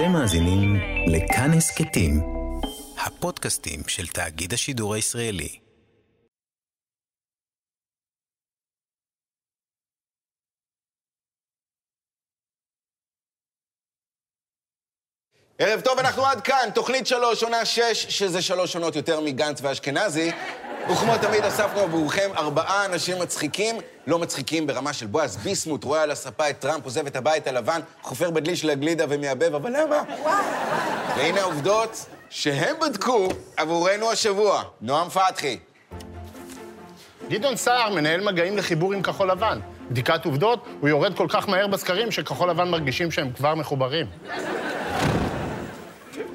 אתם מאזינים לכאן הסכתים, הפודקאסטים של תאגיד השידור הישראלי. ערב טוב, אנחנו עד כאן, תוכנית שלוש, עונה שש, שזה שלוש עונות יותר מגנץ ואשכנזי. וכמו תמיד אספנו עבורכם ארבעה אנשים מצחיקים, לא מצחיקים ברמה של בועז ביסמוט, רואה על הספה את טראמפ, עוזב את הבית הלבן, חופר בדלי של הגלידה ומייבב, אבל למה? והנה העובדות שהם בדקו עבורנו השבוע. נועם פתחי. גדעון סער מנהל מגעים לחיבור עם כחול לבן. בדיקת עובדות, הוא יורד כל כך מהר בסקרים שכחול לבן מרגישים שהם כבר מחוברים.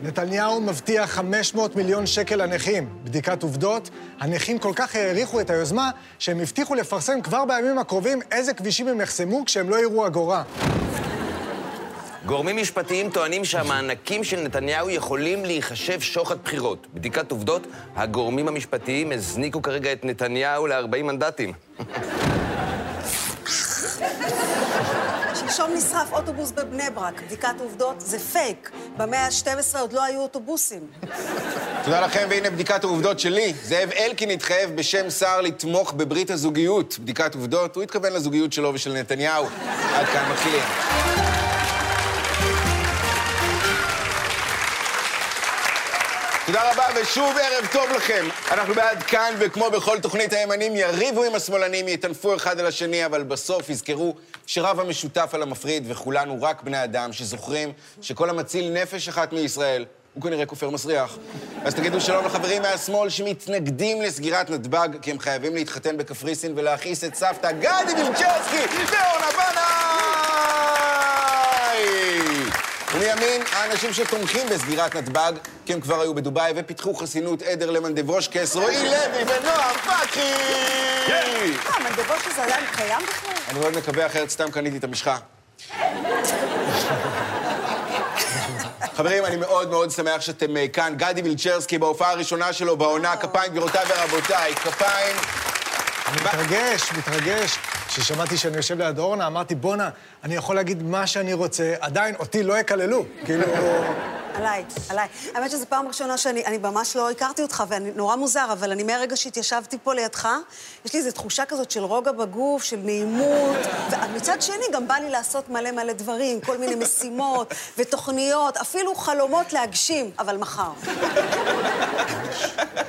נתניהו מבטיח 500 מיליון שקל לנכים. בדיקת עובדות, הנכים כל כך העריכו את היוזמה, שהם הבטיחו לפרסם כבר בימים הקרובים איזה כבישים הם יחסמו כשהם לא יראו אגורה. גורמים משפטיים טוענים שהמענקים של נתניהו יכולים להיחשב שוחד בחירות. בדיקת עובדות, הגורמים המשפטיים הזניקו כרגע את נתניהו ל-40 מנדטים. שלשום נשרף אוטובוס בבני ברק, בדיקת עובדות זה פייק. במאה ה-12 עוד לא היו אוטובוסים. תודה לכם, והנה בדיקת העובדות שלי. זאב אלקין התחייב בשם שר לתמוך בברית הזוגיות. בדיקת עובדות, הוא התכוון לזוגיות שלו ושל נתניהו. עד כאן מתחילים. תודה רבה, ושוב ערב טוב לכם. אנחנו בעד כאן, וכמו בכל תוכנית הימנים, יריבו עם השמאלנים, יטנפו אחד על השני, אבל בסוף יזכרו שרב המשותף על המפריד, וכולנו רק בני אדם שזוכרים שכל המציל נפש אחת מישראל, הוא כנראה כופר מסריח. אז תגידו שלום לחברים מהשמאל שמתנגדים לסגירת נתב"ג, כי הם חייבים להתחתן בקפריסין ולהכעיס את סבתא גדי וילצ'רסקי ואורנה בנאי! ומימין, האנשים שתומכים בסגירת נתב"ג, כי הם כבר היו בדובאי ופיתחו חסינות עדר למנדבושקס, רועי לוי ונועם פתחי! אה, מנדבושקה זה עדיין קיים בכלל? אני מאוד מקווה, אחרת סתם קניתי את המשחה. חברים, אני מאוד מאוד שמח שאתם אה, כאן. גדי וילצ'רסקי בהופעה הראשונה שלו בעונה, כפיים גבירותיי ורבותיי, כפיים. אני מתרגש, מתרגש. כששמעתי שאני יושב ליד אורנה, אמרתי, בואנה, אני יכול להגיד מה שאני רוצה, עדיין אותי לא יקללו. כאילו... עליי, עליי. האמת שזו פעם ראשונה שאני אני ממש לא הכרתי אותך, ואני נורא מוזר, אבל אני מהרגע שהתיישבתי פה לידך, יש לי איזו תחושה כזאת של רוגע בגוף, של נעימות, ומצד שני גם בא לי לעשות מלא מלא דברים, כל מיני משימות ותוכניות, אפילו חלומות להגשים, אבל מחר.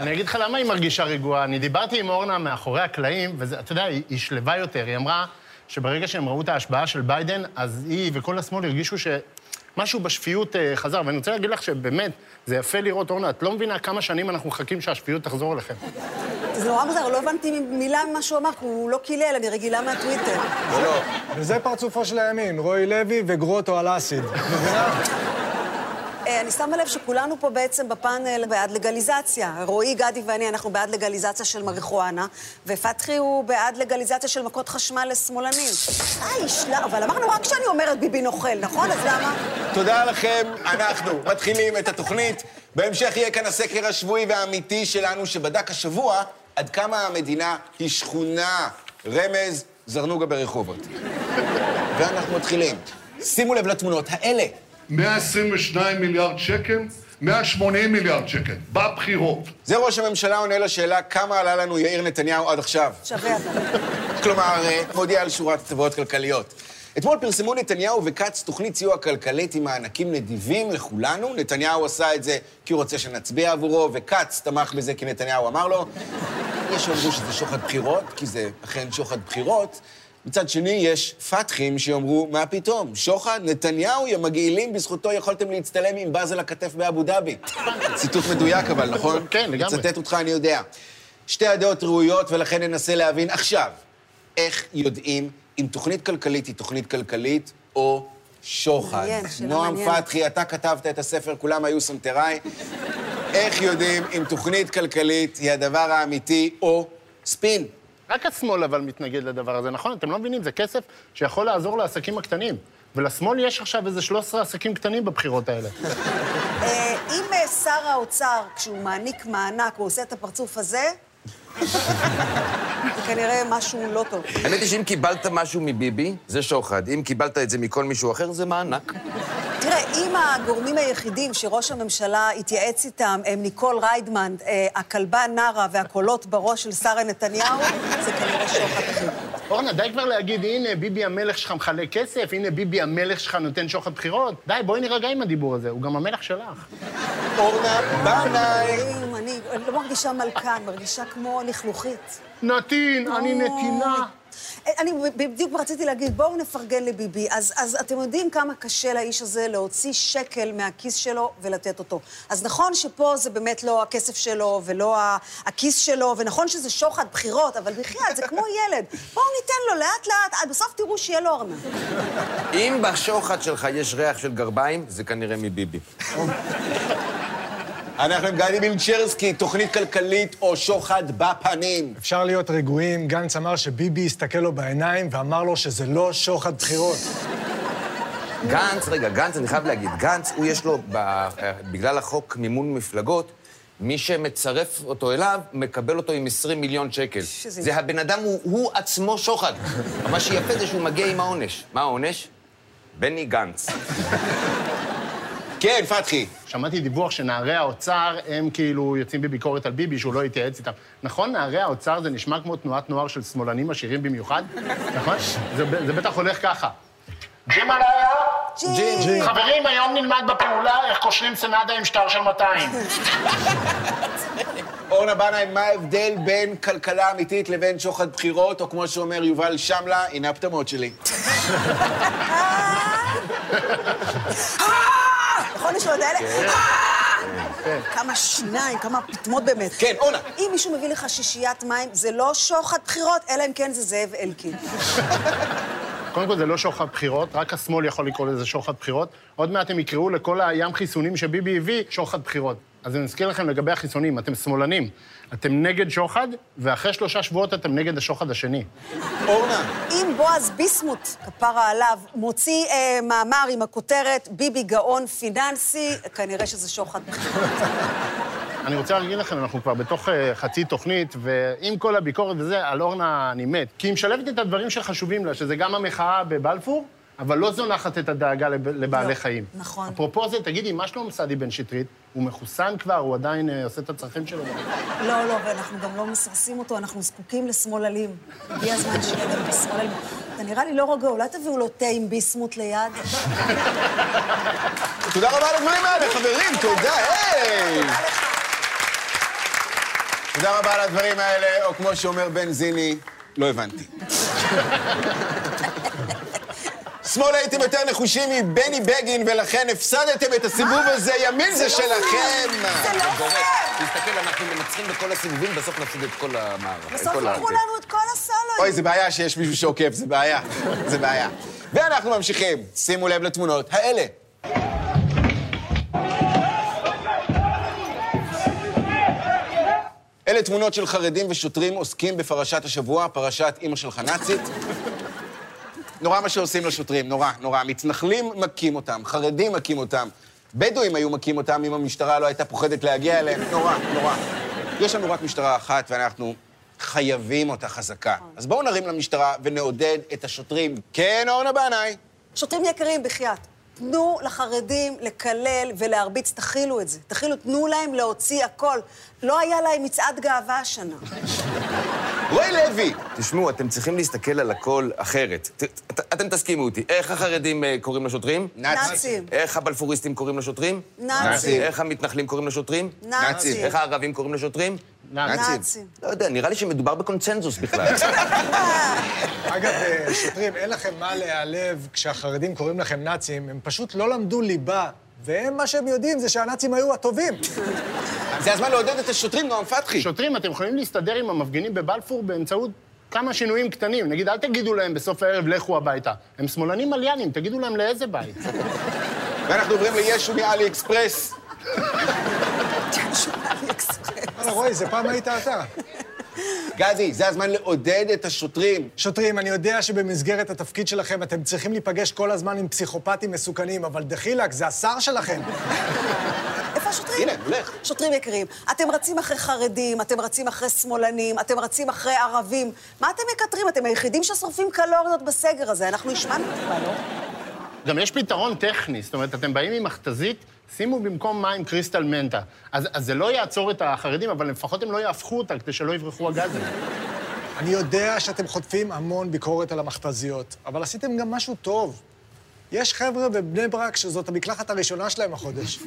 אני אגיד לך למה היא מרגישה רגועה. אני דיברתי עם אורנה מאחורי הקלעים, ואתה יודע, היא, היא שלווה יותר. היא אמרה שברגע שהם ראו את ההשבעה של ביידן, אז היא וכל השמאל הרגישו שמשהו בשפיות אה, חזר. ואני רוצה להגיד לך שבאמת, זה יפה לראות, אורנה, את לא מבינה כמה שנים אנחנו מחכים שהשפיות תחזור אליכם. זה נורא מוזר, לא הבנתי מילה ממה שהוא אמר, כי הוא לא קילל, אני רגילה מהטוויטר. לא, לא. וזה פרצופו של הימין, רועי לוי וגרוטו על אסיד. מבינה? אני שמה לב שכולנו פה בעצם בפאנל בעד לגליזציה. רועי, גדי ואני, אנחנו בעד לגליזציה של מריחואנה, ופתחי הוא בעד לגליזציה של מכות חשמל לשמאלנים. איי, שלה, אבל אמרנו רק כשאני אומרת ביבי נוכל, נכון? אז למה? תודה לכם, אנחנו מתחילים את התוכנית. בהמשך יהיה כאן הסקר השבועי והאמיתי שלנו, שבדק השבוע עד כמה המדינה היא שכונה. רמז, זרנוגה ברחובות. ואנחנו מתחילים. שימו לב לתמונות האלה. 122 מיליארד שקל, 180 מיליארד שקל, בבחירות. זה ראש הממשלה עונה לשאלה כמה עלה לנו יאיר נתניהו עד עכשיו. שווה אתה. כלומר, אה, מודיע על שורת הטבות כלכליות. אתמול פרסמו נתניהו וכץ תוכנית סיוע כלכלית עם מענקים נדיבים לכולנו. נתניהו עשה את זה כי הוא רוצה שנצביע עבורו, וכץ תמך בזה כי נתניהו אמר לו. יש שאומרו שזה שוחד בחירות, כי זה אכן שוחד בחירות. מצד שני, יש פתחים שיאמרו, מה פתאום? שוחד? נתניהו, יא מגעילים, בזכותו יכולתם להצטלם עם באז על הכתף באבו דאבי. ציטוט מדויק אבל, נכון? כן, לגמרי. מצטט אותך, אני יודע. שתי הדעות ראויות, ולכן ננסה להבין עכשיו, איך יודעים אם תוכנית כלכלית היא תוכנית כלכלית או שוחד. מעניין, שאלה נועם. פתחי, אתה כתבת את הספר, כולם היו סנטריי. איך יודעים אם תוכנית כלכלית היא הדבר האמיתי או ספין? רק השמאל אבל מתנגד לדבר הזה, נכון? אתם לא מבינים, זה כסף שיכול לעזור לעסקים הקטנים. ולשמאל יש עכשיו איזה 13 עסקים קטנים בבחירות האלה. אה, אם אה, שר האוצר, כשהוא מעניק מענק, הוא עושה את הפרצוף הזה, זה כנראה משהו לא טוב. האמת היא שאם קיבלת משהו מביבי, זה שוחד. אם קיבלת את זה מכל מישהו אחר, זה מענק. תראה, אם הגורמים היחידים שראש הממשלה התייעץ איתם הם ניקול ריידמן, אה, הכלבה נארה והקולות בראש של שרה נתניהו, זה כנראה שוחד בחירות. אורנה, די כבר להגיד, הנה, ביבי המלך שלך מחלק כסף, הנה, ביבי המלך שלך נותן שוחד בחירות. די, בואי נירגע עם הדיבור הזה, הוא גם המלך שלך. אורנה בנאי. אני אני לא מרגישה מלכה, אני מרגישה כמו לכלוכית. נתין, אני נתינה. אני בדיוק רציתי להגיד, בואו נפרגן לביבי. אז, אז אתם יודעים כמה קשה לאיש הזה להוציא שקל מהכיס שלו ולתת אותו. אז נכון שפה זה באמת לא הכסף שלו ולא הכיס שלו, ונכון שזה שוחד בחירות, אבל בחייאת, זה כמו ילד. בואו ניתן לו לאט-לאט, עד בסוף תראו שיהיה לו ארנב. אם בשוחד שלך יש ריח של גרביים, זה כנראה מביבי. אנחנו עם גדי מילצ'רסקי, תוכנית כלכלית או שוחד בפנים. אפשר להיות רגועים, גנץ אמר שביבי הסתכל לו בעיניים ואמר לו שזה לא שוחד בחירות. גנץ, רגע, גנץ, אני חייב להגיד, גנץ, הוא יש לו, ב- בגלל החוק מימון מפלגות, מי שמצרף אותו אליו, מקבל אותו עם 20 מיליון שקל. שזה- זה הבן אדם, הוא, הוא עצמו שוחד. מה שיפה זה שהוא מגיע עם העונש. מה העונש? בני גנץ. כן, פתחי. שמעתי דיווח שנערי האוצר, הם כאילו יוצאים בביקורת על ביבי, שהוא לא התייעץ איתם. נכון, נערי האוצר זה נשמע כמו תנועת נוער של שמאלנים עשירים במיוחד? נכון? זה, זה בטח הולך ככה. ג'ים עליה! ג'י. חברים, היום נלמד בפעולה איך קושרים סנדה עם שטר של 200. אורנה בנאי, מה ההבדל בין כלכלה אמיתית לבין שוחד בחירות, או כמו שאומר יובל שמלה, הנה הפטמות שלי. נכון, יש לו את האלה? כמה שיניים, כמה פטמות באמת. כן, אורנה. אם מישהו מביא לך שישיית מים, זה לא שוחד בחירות, אלא אם כן זה זאב אלקין. קודם כל, זה לא שוחד בחירות, רק השמאל יכול לקרוא לזה שוחד בחירות. עוד מעט הם יקראו לכל הים חיסונים שביבי הביא שוחד בחירות. אז אני מזכיר לכם לגבי החיסונים, אתם שמאלנים. אתם נגד שוחד, ואחרי שלושה שבועות אתם נגד השוחד השני. אורנה, אם בועז ביסמוט, כפרה עליו, מוציא אה, מאמר עם הכותרת ביבי גאון פיננסי, כנראה שזה שוחד. אני רוצה להגיד לכם, אנחנו כבר בתוך uh, חצי תוכנית, ועם כל הביקורת וזה, על אורנה אני מת. כי היא משלבת את הדברים שחשובים לה, שזה גם המחאה בבלפור, אבל לא זונחת את הדאגה לב, לבעלי לא, חיים. נכון. אפרופו זה, תגידי, מה שלום סעדי בן שטרית? הוא מחוסן כבר? הוא עדיין uh, עושה את הצרכים שלו? לא, לא, ואנחנו גם לא מסרסים אותו, אנחנו זקוקים לשמאללים. הגיע הזמן שיהיה גם בשמאללים. אתה נראה לי לא רגוע, אולי תביאו לו תה עם ביסמוט ליד? תודה רבה על הדברים האלה, חברים, תודה, היי! תודה רבה על הדברים האלה, או כמו שאומר בן זיני, לא הבנתי. שמאל הייתם יותר נחושים מבני בגין, ולכן הפסדתם את הסיבוב הזה, ימין זה שלכם! זה לא גורף. פייר! תסתכל, אנחנו מנצחים בכל הסיבובים, בסוף נפסיד את כל המערך. את בסוף לקחו לנו את כל הסולואים. אוי, זה בעיה שיש מישהו שעוקב, זה בעיה. זה בעיה. ואנחנו ממשיכים. שימו לב לתמונות האלה. אלה תמונות של חרדים ושוטרים עוסקים בפרשת השבוע, פרשת אימא שלך נאצית. נורא מה שעושים לשוטרים, נורא, נורא. מתנחלים מכים אותם, חרדים מכים אותם, בדואים היו מכים אותם אם המשטרה לא הייתה פוחדת להגיע אליהם, נורא, נורא. יש לנו רק משטרה אחת ואנחנו חייבים אותה חזקה. אז בואו נרים למשטרה ונעודד את השוטרים. כן, אורנה בנאי. שוטרים יקרים, בחייאת. תנו לחרדים לקלל ולהרביץ, תכילו את זה. תכילו, תנו להם להוציא הכל. לא היה להם מצעד גאווה השנה. רועי לוי. תשמעו, אתם צריכים להסתכל על הכל אחרת. ת- אתם תסכימו איתי. איך החרדים אה, קוראים לשוטרים? נאצים. איך הבלפוריסטים קוראים לשוטרים? נאצים. איך המתנחלים קוראים לשוטרים? נאצים. איך הערבים קוראים לשוטרים? נאצים. נאצים. לא יודע, נראה לי שמדובר בקונצנזוס בכלל. אגב, אה, שוטרים, אין לכם מה להיעלב כשהחרדים קוראים לכם נאצים, הם פשוט לא למדו ליבה, והם, מה שהם יודעים זה שהנאצים היו הטובים. זה הזמן לעודד את השוטרים, נועם פתחי. שוטרים, אתם יכולים להסתדר עם המפגינים בבלפור באמצעות כמה שינויים קטנים. נגיד, אל תגידו להם בסוף הערב, לכו הביתה. הם שמאלנים מליינים, תגידו להם לאיזה בית. ואנחנו עוברים לישו מאלי אקספרס. וואלה, רועי, זה פעם היית אתה. גדי, זה הזמן לעודד את השוטרים. שוטרים, אני יודע שבמסגרת התפקיד שלכם אתם צריכים להיפגש כל הזמן עם פסיכופטים מסוכנים, אבל דחילק, זה השר שלכם. איפה השוטרים? הנה, הולך. שוטרים יקרים, אתם רצים אחרי חרדים, אתם רצים אחרי שמאלנים, אתם רצים אחרי ערבים. מה אתם מקטרים? אתם היחידים ששורפים קלוריות בסגר הזה. אנחנו השמענו טיפה, לא? גם יש פתרון טכני, זאת אומרת, אתם באים עם מכתזית, שימו במקום מים קריסטל מנטה. אז, אז זה לא יעצור את החרדים, אבל לפחות הם לא יהפכו אותה כדי שלא יברחו הגזים. אני יודע שאתם חוטפים המון ביקורת על המכתזיות, אבל עשיתם גם משהו טוב. יש חבר'ה בבני ברק שזאת המקלחת הראשונה שלהם החודש.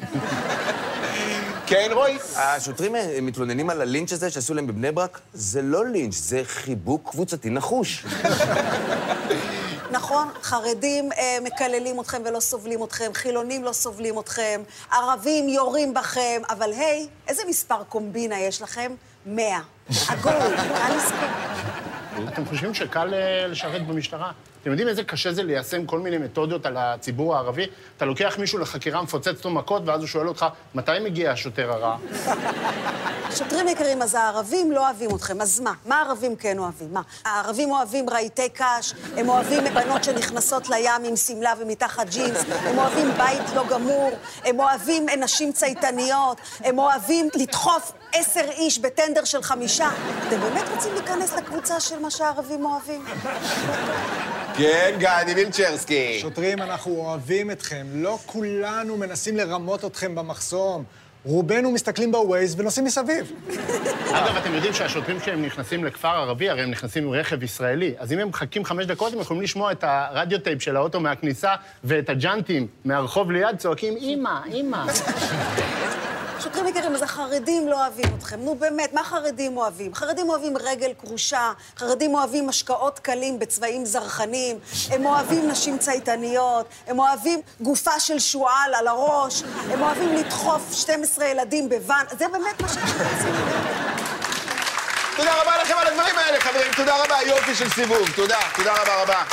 כן, רועי? השוטרים אה, מתלוננים על הלינץ' הזה שעשו להם בבני ברק? זה לא לינץ', זה חיבוק קבוצתי נחוש. נכון, חרדים אה, מקללים אתכם ולא סובלים אתכם, חילונים לא סובלים אתכם, ערבים יורים בכם, אבל היי, איזה מספר קומבינה יש לכם? מאה. עגול, קל לזכור. אתם חושבים שקל אה, לשרת במשטרה? אתם יודעים איזה קשה זה ליישם כל מיני מתודות על הציבור הערבי? אתה לוקח מישהו לחקירה, מפוצץ אותו מכות, ואז הוא שואל אותך, מתי מגיע השוטר הרע? שוטרים יקרים, אז הערבים לא אוהבים אתכם, אז מה? מה הערבים כן אוהבים? מה? הערבים אוהבים רהיטי קש, הם אוהבים בנות שנכנסות לים עם שמלה ומתחת ג'ינס, הם אוהבים בית לא גמור, הם אוהבים נשים צייתניות, הם אוהבים לדחוף עשר איש בטנדר של חמישה. אתם באמת רוצים להיכנס לקבוצה של מה שהערבים אוהבים? כן, גדי וילצ'רסקי. שוטרים, אנחנו אוהבים אתכם. לא כולנו מנסים לרמות אתכם במחסום. רובנו מסתכלים ב Waze ונוסעים מסביב. אגב, אתם יודעים שהשוטרים כשהם נכנסים לכפר ערבי, הרי הם נכנסים עם רכב ישראלי. אז אם הם מחכים חמש דקות, הם יכולים לשמוע את הרדיו טייפ של האוטו מהכניסה ואת הג'אנטים מהרחוב ליד צועקים, אמא, אמא. שוטרים יקרים, אז החרדים לא אוהבים אתכם. נו באמת, מה חרדים אוהבים? חרדים אוהבים רגל כרושה, חרדים אוהבים משקאות קלים בצבעים זרחנים, הם אוהבים נשים צייתניות, הם אוהבים גופה של שועל על הראש, הם אוהבים לדחוף 12 ילדים בוואן, זה באמת מה שהם רוצים. תודה רבה לכם על הדברים האלה, חברים. תודה רבה, יופי של סיבוב. תודה, תודה רבה רבה.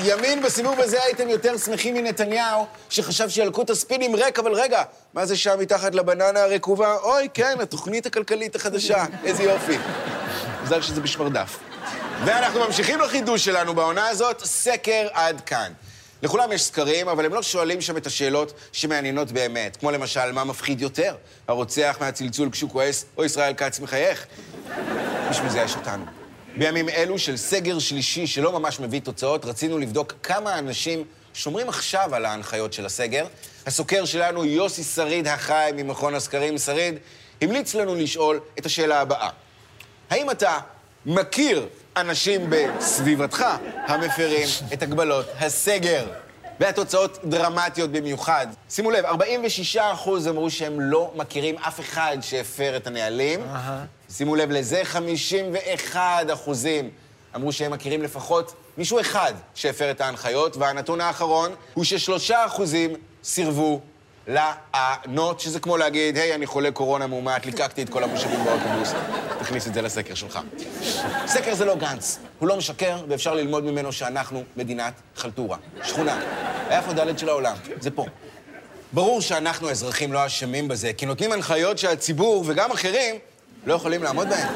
ימין בסיבוב הזה הייתם יותר שמחים מנתניהו, שחשב שילקוט הספינים ריק, אבל רגע, מה זה שם מתחת לבננה הרקובה? אוי, כן, התוכנית הכלכלית החדשה, איזה יופי. מזל שזה בשמרדף. ואנחנו ממשיכים לחידוש שלנו בעונה הזאת, סקר עד כאן. לכולם יש סקרים, אבל הם לא שואלים שם את השאלות שמעניינות באמת, כמו למשל, מה מפחיד יותר? הרוצח מהצלצול כשהוא כועס, או ישראל כץ מחייך? בשביל זה יש אותנו. בימים אלו של סגר שלישי שלא ממש מביא תוצאות, רצינו לבדוק כמה אנשים שומרים עכשיו על ההנחיות של הסגר. הסוקר שלנו, יוסי שריד החי ממכון הסקרים, שריד, המליץ לנו לשאול את השאלה הבאה: האם אתה מכיר אנשים בסביבתך המפרים את הגבלות הסגר? והתוצאות דרמטיות במיוחד. שימו לב, 46% אמרו שהם לא מכירים אף אחד שהפר את הנהלים. שימו לב לזה, 51 אחוזים אמרו שהם מכירים לפחות מישהו אחד שהפר את ההנחיות, והנתון האחרון הוא ששלושה אחוזים סירבו לענות, שזה כמו להגיד, היי, אני חולה קורונה מאומת, ליקקתי את כל המושבים באוטובוס. תכניס את זה לסקר שלך. סקר זה לא גנץ, הוא לא משקר, ואפשר ללמוד ממנו שאנחנו מדינת חלטורה. שכונה. היפה ד' של העולם, זה פה. ברור שאנחנו, האזרחים, לא אשמים בזה, כי נותנים הנחיות שהציבור, וגם אחרים, לא יכולים לעמוד בהן.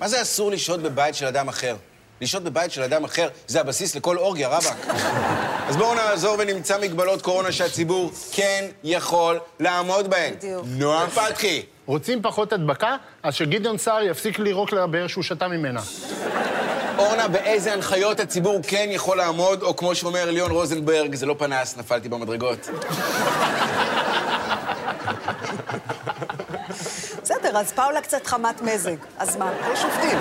מה זה אסור לשהות בבית של אדם אחר? לשהות בבית של אדם אחר זה הבסיס לכל אורגיה, רבאק. אז בואו נעזור ונמצא מגבלות קורונה שהציבור כן יכול לעמוד בהן. בדיוק. נועם פתחי. רוצים פחות הדבקה? אז שגדעון סער יפסיק לירוק לבאר שהוא שתה ממנה. אורנה, באיזה הנחיות הציבור כן יכול לעמוד, או כמו שאומר ליאון רוזנברג, זה לא פנס, נפלתי במדרגות. בסדר, אז פאולה קצת חמת מזג. אז מה? לא שופטים,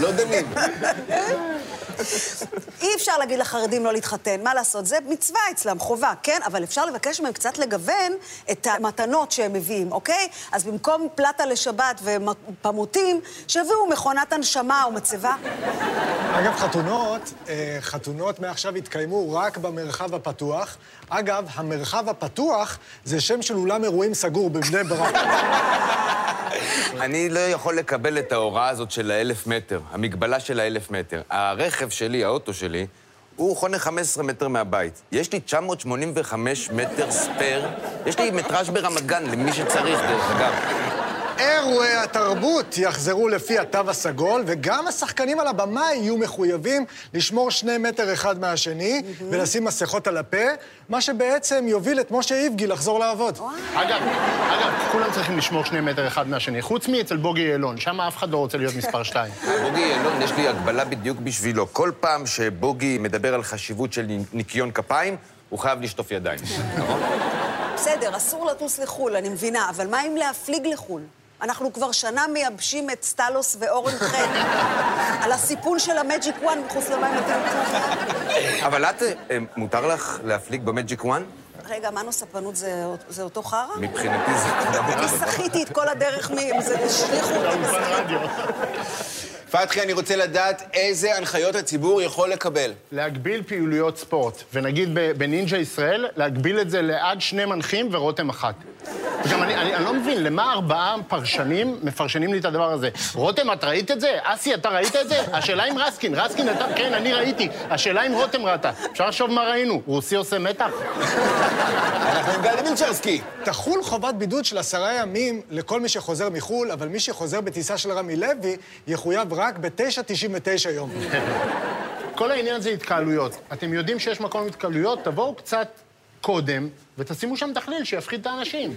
לא דנים. אי אפשר להגיד לחרדים לא להתחתן, מה לעשות? זה מצווה אצלם, חובה, כן? אבל אפשר לבקש מהם קצת לגוון את המתנות שהם מביאים, אוקיי? אז במקום פלטה לשבת ופמוטים, שיביאו מכונת הנשמה או מצבה. אגב, חתונות, אה, חתונות מעכשיו יתקיימו רק במרחב הפתוח. אגב, המרחב הפתוח זה שם של אולם אירועים סגור בבני ברק. אני לא יכול לקבל את ההוראה הזאת של האלף מטר, המגבלה של האלף מטר. הרכב שלי, האוטו שלי, הוא חונה 15 מטר מהבית. יש לי 985 מטר ספייר, יש לי מטראז' ברמת גן, למי שצריך, דרך אגב. אירועי התרבות יחזרו לפי התו הסגול, וגם השחקנים על הבמה יהיו מחויבים לשמור שני מטר אחד מהשני ולשים מסכות על הפה, מה שבעצם יוביל את משה איבגי לחזור לעבוד. אגב, אגב, כולם צריכים לשמור שני מטר אחד מהשני, חוץ מאצל בוגי יעלון, שם אף אחד לא רוצה להיות מספר שתיים. בוגי יעלון, יש לי הגבלה בדיוק בשבילו. כל פעם שבוגי מדבר על חשיבות של ניקיון כפיים, הוא חייב לשטוף ידיים. נכון? בסדר, אסור לטוס לחו"ל, אני מבינה, אבל מה אם להפליג לחו"ל? אנחנו כבר שנה מייבשים את סטלוס ואורן חן על הסיפון של ה Magic One מחוץ למים. אבל את, אה, מותר לך להפליג ב Magic One? רגע, מנו ספנות זה, זה אותו חרא? מבחינתי זה... אני שחיתי את כל הדרך. זה השליכו אותי בשחייה. פתחי, אני רוצה לדעת איזה הנחיות הציבור יכול לקבל. להגביל פעילויות ספורט, ונגיד ב- בנינג'ה ישראל, להגביל את זה לעד שני מנחים ורותם אחת. גם אני, אני, אני לא מבין, למה ארבעה פרשנים מפרשנים לי את הדבר הזה? רותם, את ראית את זה? אסי, אתה ראית את זה? השאלה אם רסקין, רסקין, אתה... כן, אני ראיתי. השאלה אם רותם ראתה. אפשר לחשוב מה ראינו. רוסי עושה מתח? אנחנו עם גלי מילצ'רסקי. תחול חובת בידוד של עשרה ימים לכל מי שחוזר מחו"ל, אבל מי שחוזר בטיסה של רמי לוי יחויב רק ב-9.99 יום. כל העניין זה התקהלויות. אתם יודעים שיש מקום להתקהלויות, תבואו קצת קודם ותשימו שם תכליל שיפחיד את האנשים.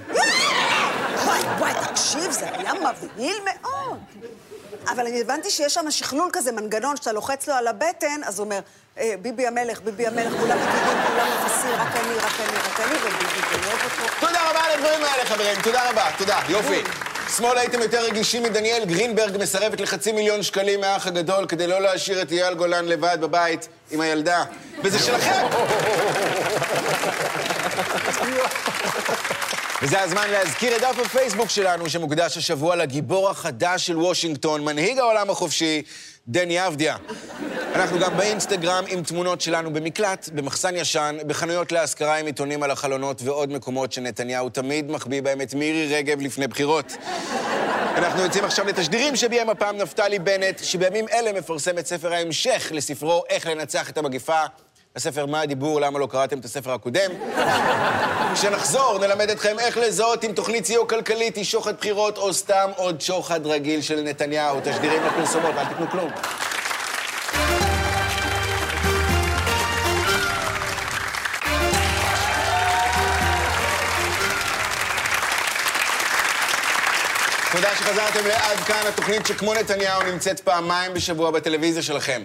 וואי, וואי, תקשיב, זה היה מבהיל מאוד. אבל אני הבנתי שיש שם שכלול כזה, מנגנון, שאתה לוחץ לו על הבטן, אז הוא אומר, "אה, ביבי המלך, ביבי המלך, כולם מגיבים, כולם מבסים, רק אני, רק אני, רק אני, וביבי ואוהב אותו. תודה רבה על הדברים האלה, חברים. תודה רבה, תודה. יופי. שמאל הייתם יותר רגישים מדניאל גרינברג מסרבת לחצי מיליון שקלים מהאח הגדול כדי לא להשאיר את אייל גולן לבד בבית עם הילדה. וזה שלכם! וזה הזמן להזכיר את דף הפייסבוק שלנו, שמוקדש השבוע לגיבור החדש של וושינגטון, מנהיג העולם החופשי, דני אבדיה. אנחנו גם באינסטגרם עם תמונות שלנו במקלט, במחסן ישן, בחנויות להשכרה עם עיתונים על החלונות ועוד מקומות שנתניהו תמיד מחביא בהם את מירי רגב לפני בחירות. אנחנו יוצאים עכשיו לתשדירים שביים הפעם נפתלי בנט, שבימים אלה מפרסם את ספר ההמשך לספרו "איך לנצח את המגיפה". הספר "מה הדיבור, למה לא קראתם את הספר הקודם". כשנחזור, נלמד אתכם איך לזהות אם תוכנית סיוע כלכלית היא שוחד בחירות או סתם עוד שוחד רגיל של נתניהו. תשדירים לפרסומות, אל תיתנו כלום. תודה שחזרתם לעד כאן, התוכנית שכמו נתניהו נמצאת פעמיים בשבוע בטלוויזיה שלכם.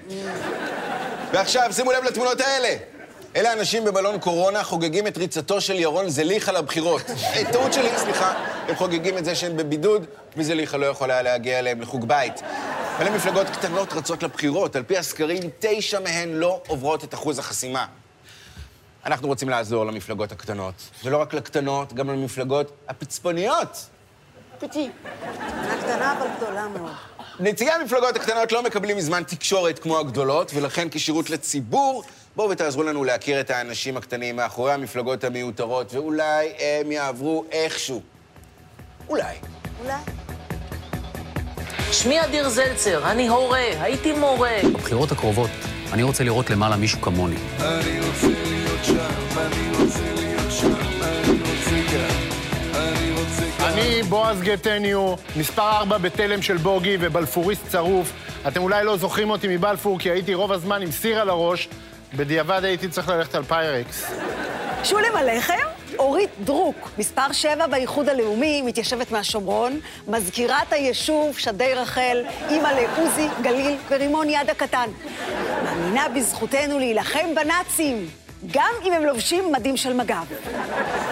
ועכשיו, שימו לב לתמונות האלה. אלה אנשים במלון קורונה חוגגים את ריצתו של ירון זליכה לבחירות. אה, טעות שלי, סליחה. הם חוגגים את זה שהם בבידוד, וזליכה לא יכול להגיע אליהם לחוג בית. מלא מפלגות קטנות רצות לבחירות. על פי הסקרים, תשע מהן לא עוברות את אחוז החסימה. אנחנו רוצים לעזור למפלגות הקטנות. ולא רק לקטנות, גם למפלגות הפצפוניות. פצ'י. קטנה קטנה אבל גדולה מאוד. נציגי המפלגות הקטנות לא מקבלים מזמן תקשורת כמו הגדולות, ולכן כשירות לציבור, בואו ותעזרו לנו להכיר את האנשים הקטנים מאחורי המפלגות המיותרות, ואולי הם יעברו איכשהו. אולי. אולי. שמי אדיר זלצר, אני הורה, הייתי מורה. בבחירות הקרובות אני רוצה לראות למעלה מישהו כמוני. אני בועז גטניו, מספר 4 בתלם של בוגי ובלפוריסט צרוף. אתם אולי לא זוכרים אותי מבלפור, כי הייתי רוב הזמן עם סיר על הראש. בדיעבד הייתי צריך ללכת על פיירקס. שולם עליכם? אורית דרוק, מספר 7 באיחוד הלאומי, מתיישבת מהשומרון, מזכירת היישוב שדי רחל, אימא לעוזי, גליל ורימון יד הקטן. מאמינה בזכותנו להילחם בנאצים, גם אם הם לובשים מדים של מג"ב.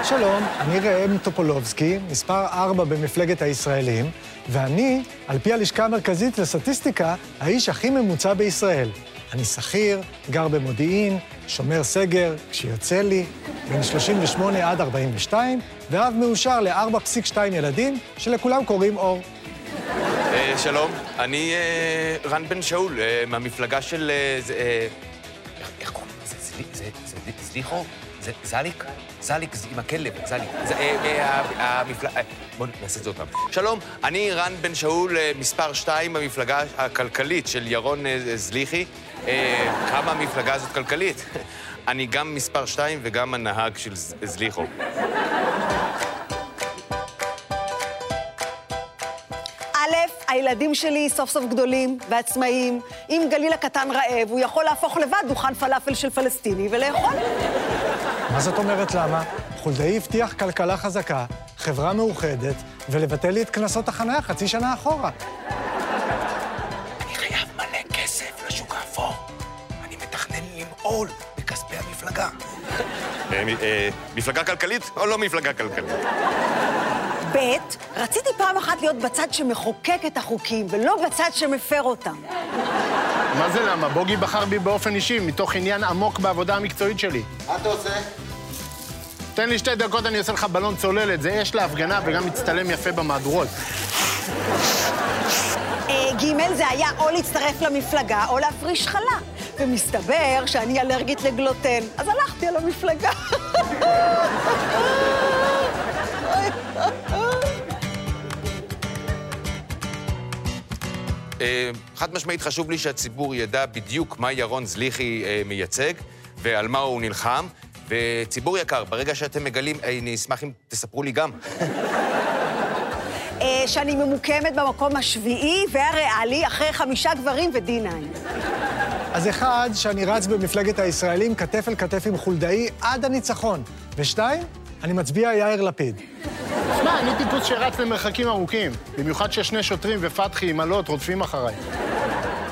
שלום, אני ראם טופולובסקי, מספר 4 במפלגת הישראלים, ואני, על פי הלשכה המרכזית לסטטיסטיקה, האיש הכי ממוצע בישראל. אני שכיר, גר במודיעין, שומר סגר, כשיוצא לי, בן 38 עד 42, ואב מאושר ל-4.2 ילדים, שלכולם קוראים אור. אה, שלום, אני אה, רן בן שאול, אה, מהמפלגה של... איך קוראים לזה? זליחו? זליק? זליק עם הכלב, זליק. אה, אה. אה, בואו נעשה את זה עוד פעם. שלום, אני רן בן שאול, מספר 2 במפלגה הכלכלית של ירון זליחי. כמה המפלגה הזאת כלכלית? אני גם מספר 2 וגם הנהג של זליחו. הילדים שלי סוף סוף גדולים ועצמאיים. אם גליל הקטן רעב, הוא יכול להפוך לבד דוכן פלאפל של פלסטיני ולאכול. מה זאת אומרת למה? חולדאי הבטיח כלכלה חזקה, חברה מאוחדת, ולבטל לי את קנסות החניה חצי שנה אחורה. אני חייב מלא כסף לשוק האפור. אני מתכנן למעול בכספי המפלגה. מפלגה כלכלית או לא מפלגה כלכלית? ב', רציתי פעם אחת להיות בצד שמחוקק את החוקים, ולא בצד שמפר אותם. מה זה למה? בוגי בחר בי באופן אישי, מתוך עניין עמוק בעבודה המקצועית שלי. מה אתה עושה? תן לי שתי דקות, אני עושה לך בלון צוללת. זה אש להפגנה וגם מצטלם יפה במהדורות. אה, ג' זה היה או להצטרף למפלגה או להפריש חלה. ומסתבר שאני אלרגית לגלוטן, אז הלכתי על המפלגה. חד משמעית חשוב לי שהציבור ידע בדיוק מה ירון זליחי אה, מייצג ועל מה הוא נלחם. וציבור יקר, ברגע שאתם מגלים, אה, אני אשמח אם תספרו לי גם. אה, שאני ממוקמת במקום השביעי והריאלי אחרי חמישה גברים ו-D9. אז אחד, שאני רץ במפלגת הישראלים כתף אל כתף עם חולדאי עד הניצחון. ושתיים, אני מצביע יאיר לפיד. שמע, אני טיפוס שרץ למרחקים ארוכים. במיוחד ששני שוטרים ופתחי עם אלות רודפים אחריי.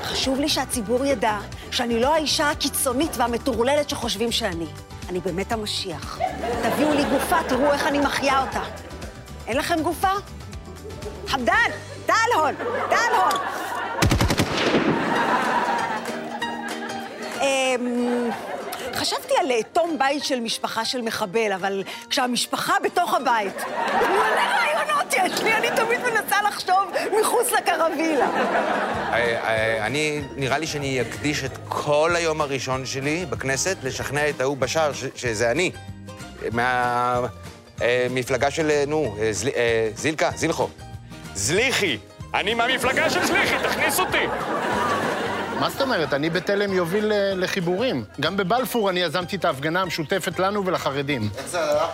חשוב לי שהציבור ידע שאני לא האישה הקיצונית והמטורללת שחושבים שאני. אני באמת המשיח. תביאו לי גופה, תראו איך אני מחיה אותה. אין לכם גופה? חמדן, תעל הון, תעל הון. אמ, חשבתי על לאטום בית של משפחה של מחבל, אבל כשהמשפחה בתוך הבית, מלא רעיונות יש לי, אני תמיד מנסה לחשוב מחוץ לקרווילה. אה, אה, אני, נראה לי שאני אקדיש את כל היום הראשון שלי בכנסת לשכנע את ההוא בשער שזה אני. מהמפלגה של, אה, נו, אה, אה, זילקה, זילחו. זליחי! אני מהמפלגה של זליחי, תכניס אותי! מה זאת אומרת? אני בתלם יוביל אה, לחיבורים. גם בבלפור אני יזמתי את ההפגנה המשותפת לנו ולחרדים. איך זה הלך?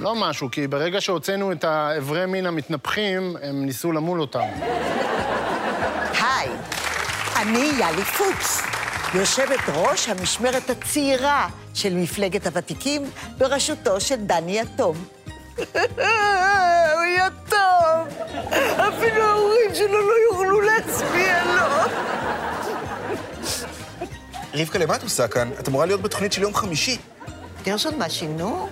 לא משהו, כי ברגע שהוצאנו את האיברי מין המתנפחים, הם ניסו למול אותם. היי, אני יאלי פוקס, יושבת ראש המשמרת הצעירה של מפלגת הוותיקים בראשותו של דני יתום. הוא יתום, אפילו ההורים שלו לא יוכלו להצביע רבקה, למה את עושה כאן? את אמורה להיות בתוכנית של יום חמישי. גרשון, מה שינו?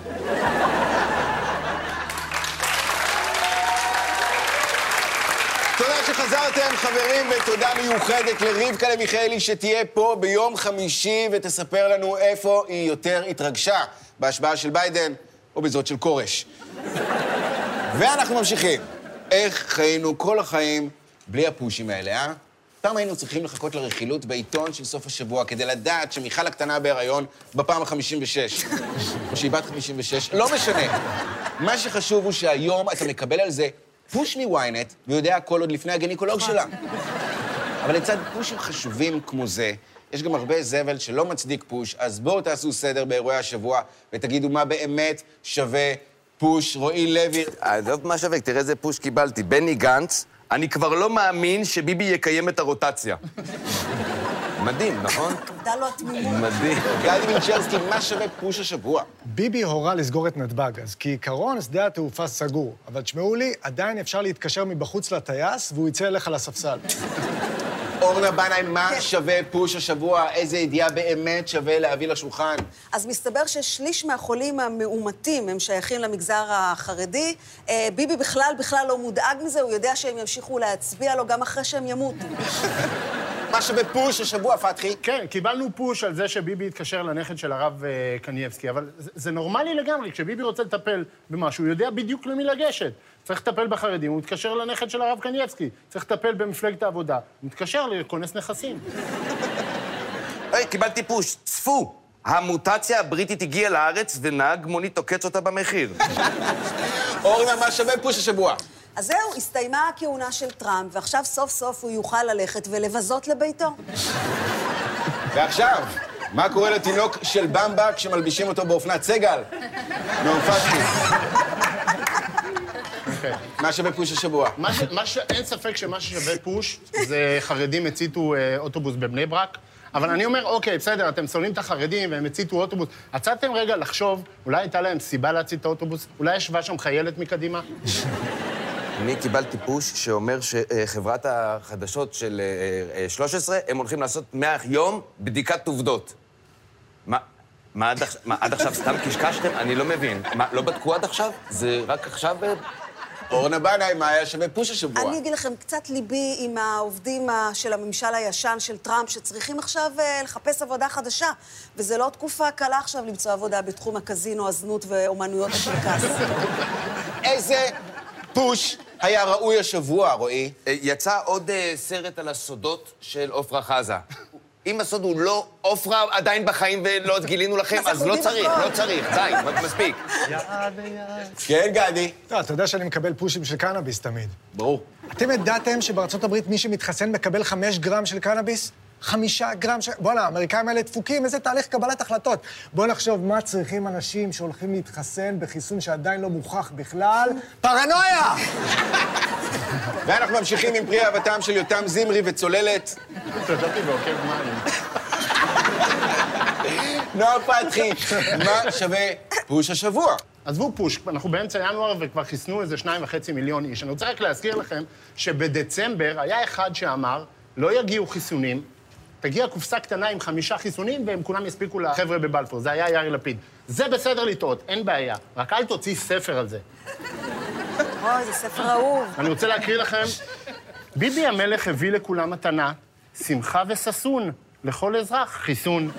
תודה שחזרתם, חברים, ותודה מיוחדת לרבקה למיכאלי שתהיה פה ביום חמישי ותספר לנו איפה היא יותר התרגשה, בהשבעה של ביידן או בזאת של כורש. ואנחנו ממשיכים. איך חיינו כל החיים בלי הפושים האלה, אה? פעם היינו צריכים לחכות לרכילות בעיתון של סוף השבוע כדי לדעת שמיכל הקטנה בהיריון בפעם ה-56. או שהיא בת 56, לא משנה. מה שחשוב הוא שהיום אתה מקבל על זה פוש מוויינט, ויודע הכל עוד לפני הגניקולוג שלה. אבל לצד פושים חשובים כמו זה, יש גם הרבה זבל שלא מצדיק פוש, אז בואו תעשו סדר באירועי השבוע ותגידו מה באמת שווה פוש. רועי לוי, עזוב מה שווה, תראה איזה פוש קיבלתי. בני גנץ, אני כבר לא מאמין שביבי יקיים את הרוטציה. מדהים, נכון? כבדה לו התמימות. מדהים. גדי מינצ'רסקי, מה שווה פוש השבוע? ביבי הורה לסגור את נתב"ג, אז כעיקרון שדה התעופה סגור. אבל תשמעו לי, עדיין אפשר להתקשר מבחוץ לטייס והוא יצא אליך לספסל. אורנה בנאי, מה שווה פוש השבוע? איזה ידיעה באמת שווה להביא לשולחן? אז מסתבר ששליש מהחולים המאומתים הם שייכים למגזר החרדי. אה, ביבי בכלל בכלל לא מודאג מזה, הוא יודע שהם ימשיכו להצביע לו גם אחרי שהם ימותו. מה שווה פוש השבוע, פתחי? כן, קיבלנו פוש על זה שביבי התקשר לנכד של הרב אה, קנייבסקי, אבל זה, זה נורמלי לגמרי, כשביבי רוצה לטפל במשהו, הוא יודע בדיוק למי לגשת. צריך לטפל בחרדים, הוא מתקשר לנכד של הרב קנייבסקי. צריך לטפל במפלגת העבודה, הוא מתקשר לכונס נכסים. היי, קיבלתי פוש, צפו. המוטציה הבריטית הגיעה לארץ ונהג מונית עוקץ אותה במחיר. אורנה, מה שווה פוש השבוע? אז זהו, הסתיימה הכהונה של טראמפ, ועכשיו סוף סוף הוא יוכל ללכת ולבזות לביתו. ועכשיו, מה קורה לתינוק של במבה כשמלבישים אותו באופנת סגל? נו, פתחי. אוקיי. מה שווה פוש השבוע? מה ש... מה ש... אין ספק שמה ששווה פוש זה חרדים הציתו אה, אוטובוס בבני ברק. אבל אני אומר, אוקיי, בסדר, אתם שונאים את החרדים והם הציתו אוטובוס. עצרתם רגע לחשוב, אולי הייתה להם סיבה להצית את האוטובוס? אולי ישבה שם חיילת מקדימה? אני קיבלתי פוש שאומר שחברת החדשות של אה, אה, 13, הם הולכים לעשות 100 יום בדיקת עובדות. מה, מה עד, עכשיו- מה, עד עכשיו סתם קשקשתם? אני לא מבין. מה, לא בדקו עד עכשיו? זה רק עכשיו... אה, אורנה בנאי, מה היה שווה פוש השבוע? אני אגיד לכם, קצת ליבי עם העובדים ה- של הממשל הישן של טראמפ, שצריכים עכשיו אה, לחפש עבודה חדשה. וזה לא תקופה קלה עכשיו למצוא עבודה בתחום הקזינו, הזנות ואומנויות הקרקס. איזה פוש היה ראוי השבוע, רועי? אה, יצא עוד אה, סרט על הסודות של עופרה חזה. אם הסוד הוא לא עופרה עדיין בחיים ולא גילינו לכם, אז לא צריך. לא צריך, די, מספיק. כן, גדי. לא, אתה יודע שאני מקבל פושים של קנאביס תמיד. ברור. אתם ידעתם שבארצות הברית מי שמתחסן מקבל חמש גרם של קנאביס? חמישה גרם של... בואנה, האמריקאים האלה דפוקים, איזה תהליך קבלת החלטות. בואו נחשוב מה צריכים אנשים שהולכים להתחסן בחיסון שעדיין לא מוכח בכלל. פרנויה! ואנחנו ממשיכים עם פרי אהבתם של יותם זמרי וצוללת. מים. נועה פתחי, מה שווה פוש השבוע? עזבו פוש, אנחנו באמצע ינואר וכבר חיסנו איזה שניים וחצי מיליון איש. אני רוצה רק להזכיר לכם שבדצמבר היה אחד שאמר, לא יגיעו חיסונים, תגיע קופסה קטנה עם חמישה חיסונים והם כולם יספיקו לחבר'ה בבלפור. זה היה יאיר לפיד. זה בסדר לטעות, אין בעיה. רק אל תוציא ספר על זה. אוי, זה ספר אהוב. אני רוצה להקריא לכם. ביבי המלך הביא לכולם מתנה, שמחה וששון. לכל אזרח, חיסון.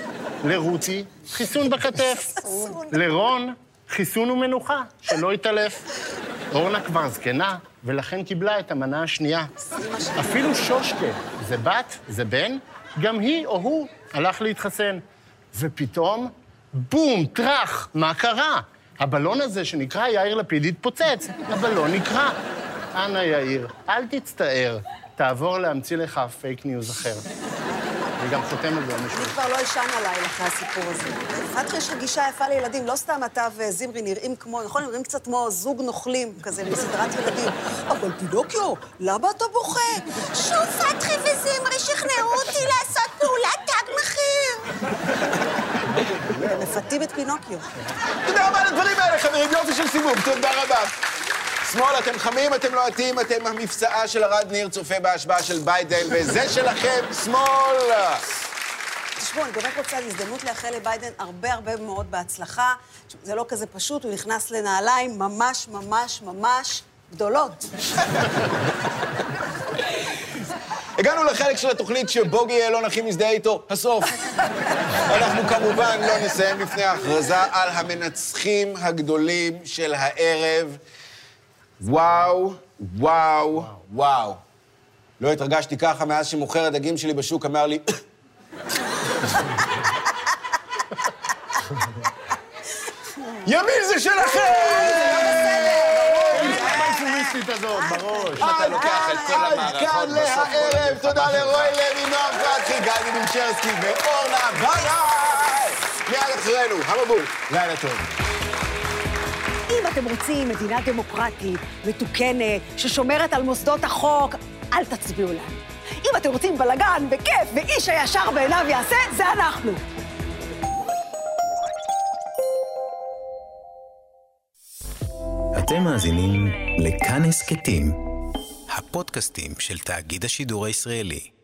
לרותי, חיסון בכתף. לרון, חיסון ומנוחה, שלא יתעלף. אורנה כבר זקנה, ולכן קיבלה את המנה השנייה. אפילו שושקה, זה בת, זה בן, גם היא או הוא הלך להתחסן. ופתאום, בום, טראח, מה קרה? הבלון הזה שנקרא יאיר לפיד התפוצץ, הבלון נקרע. אנא יאיר, אל תצטער, תעבור להמציא לך פייק ניוז אחר. אני גם חותם על זה על מישהו. אני כבר לא אשן הלילה אחרי הסיפור הזה. פתחי יש לך גישה יפה לילדים, לא סתם אתה וזמרי נראים כמו, נכון? נראים קצת כמו זוג נוכלים כזה מסדרת ילדים. אבל פינוקיו, למה אתה בוכה? שוב פתחי וזמרי שכנעו אותי לעשות פעולת תג מחיר. הם מפתים את פינוקיו. תודה רבה על הדברים האלה, חברים, יופי של סיבוב, תודה רבה. שמאל, אתם חמים, אתם לוהטים, אתם המפסעה של ארד ניר, צופה בהשבעה של ביידן, וזה שלכם, שמאל! תשמעו, אני באמת רוצה הזדמנות לאחל לביידן הרבה הרבה מאוד בהצלחה. זה לא כזה פשוט, הוא נכנס לנעליים ממש ממש ממש גדולות. הגענו לחלק של התוכנית שבוגי יעלון הכי מזדהה איתו, הסוף. אנחנו כמובן לא נסיים לפני ההכרזה על המנצחים הגדולים של הערב. וואו, וואו, וואו. לא התרגשתי ככה מאז שמוכר הדגים שלי בשוק אמר לי... ימין זה שלכם! הזאת, בראש. עד כאן להערב, תודה לרועי לוי, נועם פרצי, גדי מינצ'רסקי ואורנה בנאי! מיד אחרינו, המבול, לילה טוב. אתם רוצים מדינה דמוקרטית, מתוקנת, ששומרת על מוסדות החוק, אל תצביעו לנו. אם אתם רוצים בלגן וכיף ואיש הישר בעיניו יעשה, זה אנחנו. אתם מאזינים לכאן הסכתים, הפודקאסטים של תאגיד השידור הישראלי.